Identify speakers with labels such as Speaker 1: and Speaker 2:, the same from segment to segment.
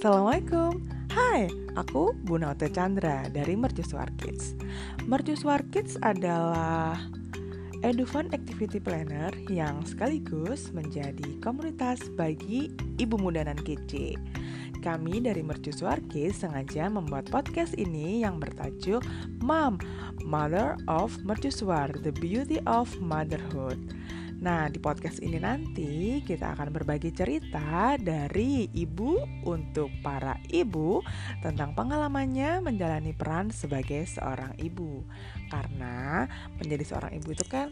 Speaker 1: Assalamualaikum. Hai, aku Buna Ote Chandra dari Mercusuar Kids. Mercusuar Kids adalah Edufan Activity Planner yang sekaligus menjadi komunitas bagi ibu muda dan kece. Kami dari Mercusuar Kids sengaja membuat podcast ini yang bertajuk Mom, Mother of Mercusuar, The Beauty of Motherhood. Nah, di podcast ini nanti kita akan berbagi cerita dari ibu untuk para ibu tentang pengalamannya menjalani peran sebagai seorang ibu. Karena menjadi seorang ibu itu kan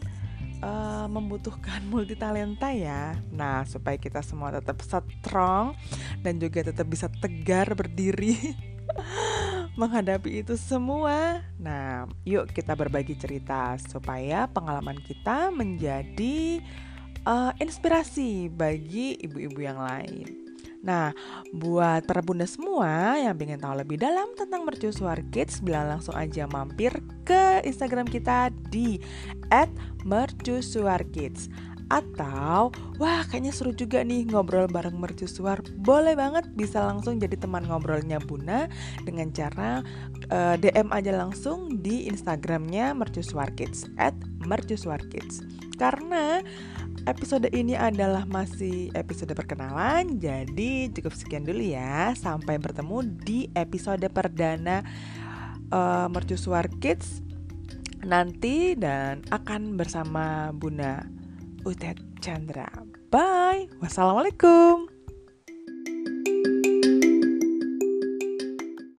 Speaker 1: uh, membutuhkan multi talenta ya. Nah, supaya kita semua tetap strong dan juga tetap bisa tegar berdiri menghadapi itu semua. Nah, yuk kita berbagi cerita supaya pengalaman kita menjadi uh, inspirasi bagi ibu-ibu yang lain. Nah, buat para bunda semua yang ingin tahu lebih dalam tentang Mercusuar Kids, bila langsung aja mampir ke Instagram kita di @mercusuarkids atau wah kayaknya seru juga nih ngobrol bareng mercusuar. Boleh banget bisa langsung jadi teman ngobrolnya Buna dengan cara uh, eh, DM aja langsung di Instagramnya mercusuar kids at mercusuar kids. Karena episode ini adalah masih episode perkenalan jadi cukup sekian dulu ya. Sampai bertemu di episode perdana uh, mercusuar kids nanti dan akan bersama Bunda Utet Chandra. Bye. Wassalamualaikum.